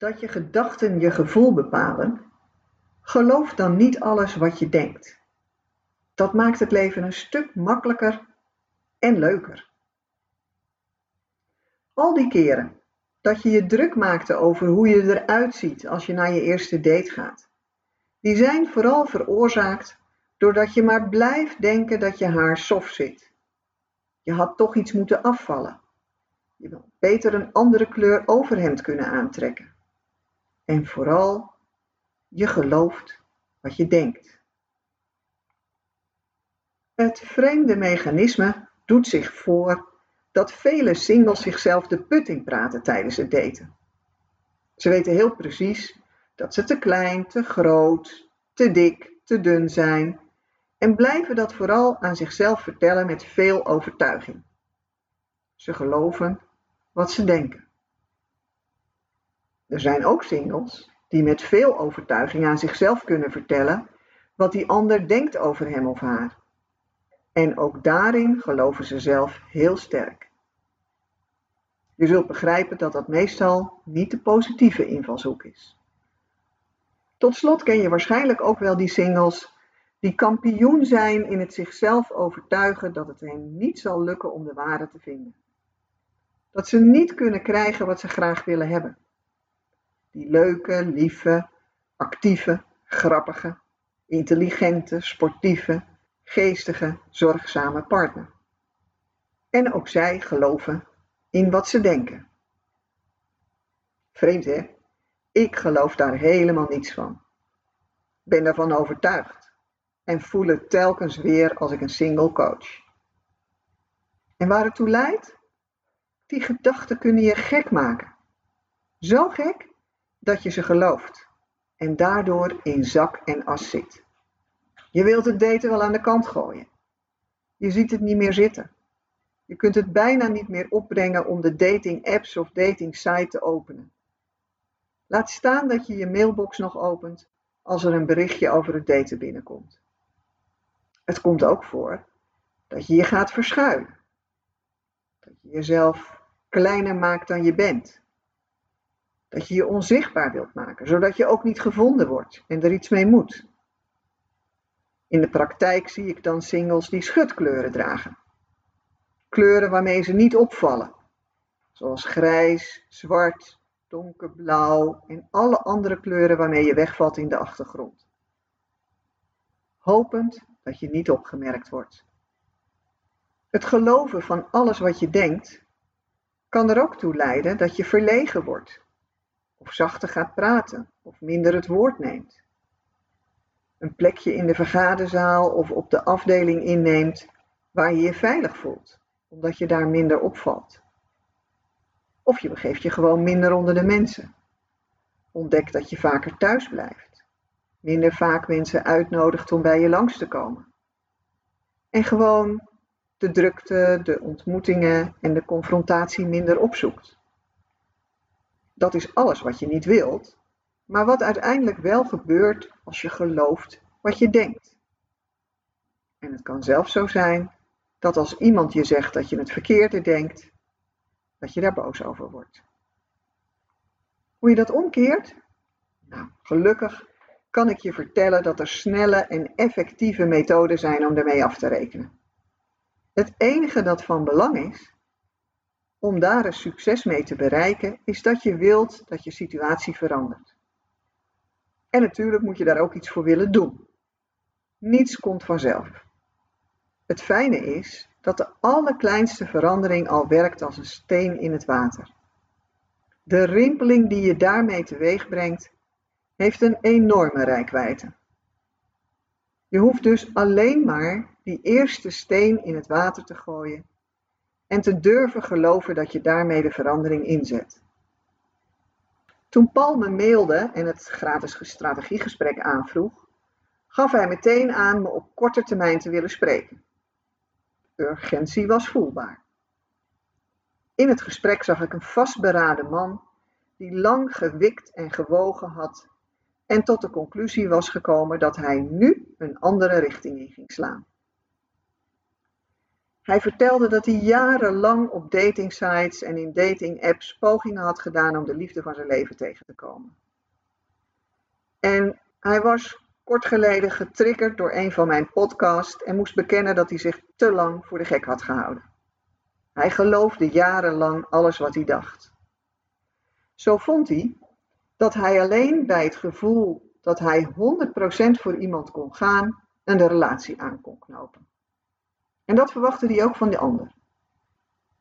dat je gedachten je gevoel bepalen, geloof dan niet alles wat je denkt. Dat maakt het leven een stuk makkelijker en leuker. Al die keren dat je je druk maakte over hoe je eruit ziet als je naar je eerste date gaat, die zijn vooral veroorzaakt doordat je maar blijft denken dat je haar soft zit. Je had toch iets moeten afvallen. Je wil beter een andere kleur overhemd kunnen aantrekken. En vooral, je gelooft wat je denkt. Het vreemde mechanisme doet zich voor dat vele singles zichzelf de putting praten tijdens het daten. Ze weten heel precies dat ze te klein, te groot, te dik, te dun zijn en blijven dat vooral aan zichzelf vertellen met veel overtuiging. Ze geloven wat ze denken. Er zijn ook singles die met veel overtuiging aan zichzelf kunnen vertellen wat die ander denkt over hem of haar. En ook daarin geloven ze zelf heel sterk. Je zult begrijpen dat dat meestal niet de positieve invalshoek is. Tot slot ken je waarschijnlijk ook wel die singles die kampioen zijn in het zichzelf overtuigen dat het hen niet zal lukken om de ware te vinden. Dat ze niet kunnen krijgen wat ze graag willen hebben. Die leuke, lieve, actieve, grappige, intelligente, sportieve, geestige, zorgzame partner. En ook zij geloven in wat ze denken. Vreemd hè? Ik geloof daar helemaal niets van. Ben daarvan overtuigd en voel het telkens weer als ik een single coach. En waar het toe leidt? Die gedachten kunnen je gek maken. Zo gek dat je ze gelooft en daardoor in zak en as zit. Je wilt het daten wel aan de kant gooien. Je ziet het niet meer zitten. Je kunt het bijna niet meer opbrengen om de dating apps of dating site te openen. Laat staan dat je je mailbox nog opent als er een berichtje over het daten binnenkomt. Het komt ook voor dat je je gaat verschuilen. Dat je jezelf kleiner maakt dan je bent. Dat je je onzichtbaar wilt maken, zodat je ook niet gevonden wordt en er iets mee moet. In de praktijk zie ik dan singles die schutkleuren dragen. Kleuren waarmee ze niet opvallen, zoals grijs, zwart, donkerblauw en alle andere kleuren waarmee je wegvalt in de achtergrond. Hopend dat je niet opgemerkt wordt. Het geloven van alles wat je denkt kan er ook toe leiden dat je verlegen wordt, of zachter gaat praten, of minder het woord neemt. Een plekje in de vergaderzaal of op de afdeling inneemt waar je je veilig voelt, omdat je daar minder opvalt. Of je begeeft je gewoon minder onder de mensen. Ontdek dat je vaker thuis blijft. Minder vaak mensen uitnodigt om bij je langs te komen. En gewoon de drukte, de ontmoetingen en de confrontatie minder opzoekt. Dat is alles wat je niet wilt, maar wat uiteindelijk wel gebeurt als je gelooft wat je denkt. En het kan zelfs zo zijn dat als iemand je zegt dat je het verkeerde denkt, dat je daar boos over wordt. Hoe je dat omkeert? Nou, gelukkig kan ik je vertellen dat er snelle en effectieve methoden zijn om ermee af te rekenen. Het enige dat van belang is, om daar een succes mee te bereiken, is dat je wilt dat je situatie verandert. En natuurlijk moet je daar ook iets voor willen doen. Niets komt vanzelf. Het fijne is dat de allerkleinste verandering al werkt als een steen in het water. De rimpeling die je daarmee teweeg brengt, heeft een enorme rijkwijde. Je hoeft dus alleen maar die eerste steen in het water te gooien en te durven geloven dat je daarmee de verandering inzet. Toen Paul me mailde en het gratis strategiegesprek aanvroeg, gaf hij meteen aan me op korte termijn te willen spreken. Urgentie was voelbaar. In het gesprek zag ik een vastberaden man die lang gewikt en gewogen had en tot de conclusie was gekomen dat hij nu een andere richting in ging slaan. Hij vertelde dat hij jarenlang op datingsites en in datingapps pogingen had gedaan om de liefde van zijn leven tegen te komen. En hij was kort geleden getriggerd door een van mijn podcasts en moest bekennen dat hij zich te lang voor de gek had gehouden. Hij geloofde jarenlang alles wat hij dacht. Zo vond hij dat hij alleen bij het gevoel dat hij 100% voor iemand kon gaan, een relatie aan kon knopen. En dat verwachtte hij ook van de ander.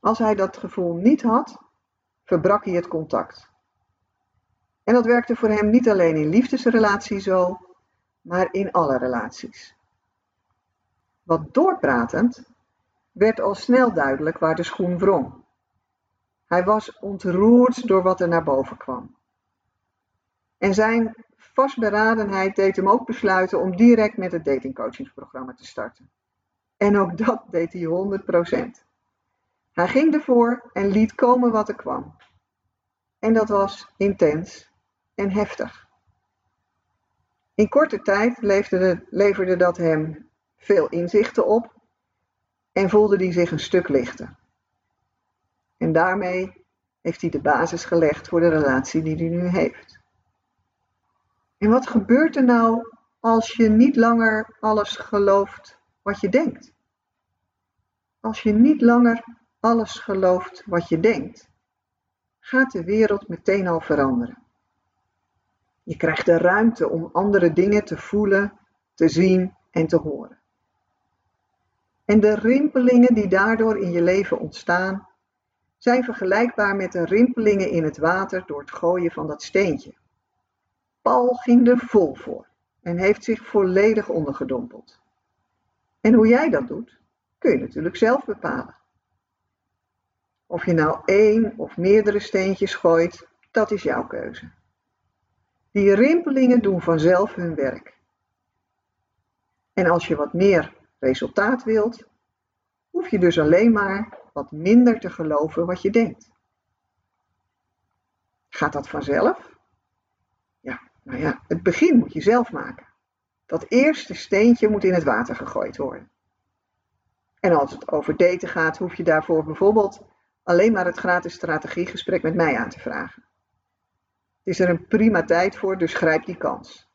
Als hij dat gevoel niet had, verbrak hij het contact. En dat werkte voor hem niet alleen in liefdesrelaties zo, maar in alle relaties. Wat doorpratend werd al snel duidelijk waar de schoen wrong. Hij was ontroerd door wat er naar boven kwam. En zijn vastberadenheid deed hem ook besluiten om direct met het datingcoachingsprogramma te starten. En ook dat deed hij 100%. Hij ging ervoor en liet komen wat er kwam. En dat was intens en heftig. In korte tijd leverde, leverde dat hem veel inzichten op en voelde hij zich een stuk lichter. En daarmee heeft hij de basis gelegd voor de relatie die hij nu heeft. En wat gebeurt er nou als je niet langer alles gelooft wat je denkt? Als je niet langer alles gelooft wat je denkt, gaat de wereld meteen al veranderen. Je krijgt de ruimte om andere dingen te voelen, te zien en te horen. En de rimpelingen die daardoor in je leven ontstaan, zijn vergelijkbaar met de rimpelingen in het water door het gooien van dat steentje. Paul ging er vol voor en heeft zich volledig ondergedompeld. En hoe jij dat doet, kun je natuurlijk zelf bepalen. Of je nou één of meerdere steentjes gooit, dat is jouw keuze. Die rimpelingen doen vanzelf hun werk. En als je wat meer resultaat wilt, hoef je dus alleen maar wat minder te geloven wat je denkt. Gaat dat vanzelf? Ja, nou ja, het begin moet je zelf maken. Dat eerste steentje moet in het water gegooid worden. En als het over daten gaat, hoef je daarvoor bijvoorbeeld alleen maar het gratis strategiegesprek met mij aan te vragen. Het is er een prima tijd voor, dus grijp die kans.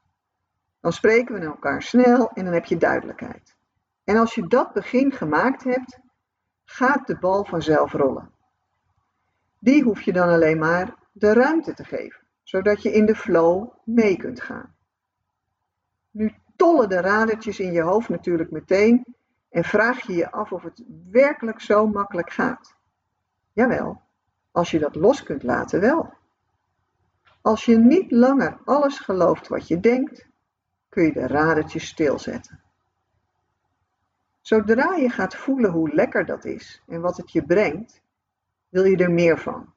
Dan spreken we elkaar snel en dan heb je duidelijkheid. En als je dat begin gemaakt hebt, gaat de bal vanzelf rollen. Die hoef je dan alleen maar de ruimte te geven, zodat je in de flow mee kunt gaan. Nu tollen de radertjes in je hoofd natuurlijk meteen en vraag je je af of het werkelijk zo makkelijk gaat. Jawel, als je dat los kunt laten wel. Als je niet langer alles gelooft wat je denkt, kun je de radertjes stilzetten. Zodra je gaat voelen hoe lekker dat is en wat het je brengt, wil je er meer van.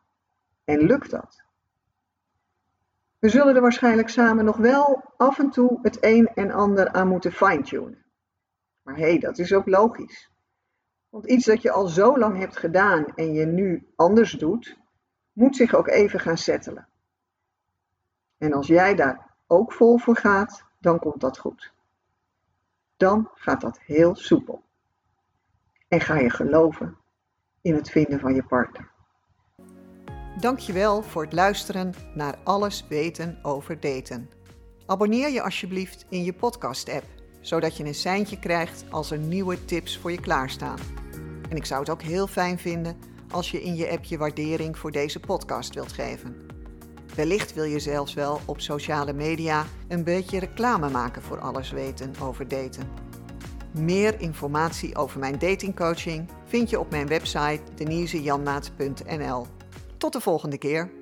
En lukt dat? We zullen er waarschijnlijk samen nog wel af en toe het een en ander aan moeten fine-tunen. Maar hé, hey, dat is ook logisch. Want iets dat je al zo lang hebt gedaan en je nu anders doet, moet zich ook even gaan settelen. En als jij daar ook vol voor gaat, dan komt dat goed. Dan gaat dat heel soepel. En ga je geloven in het vinden van je partner. Dankjewel voor het luisteren naar Alles weten over daten. Abonneer je alsjeblieft in je podcast-app, zodat je een seintje krijgt als er nieuwe tips voor je klaarstaan. En ik zou het ook heel fijn vinden als je in je app je waardering voor deze podcast wilt geven. Wellicht wil je zelfs wel op sociale media een beetje reclame maken voor alles weten over daten. Meer informatie over mijn datingcoaching vind je op mijn website denisejanmaat.nl. Tot de volgende keer.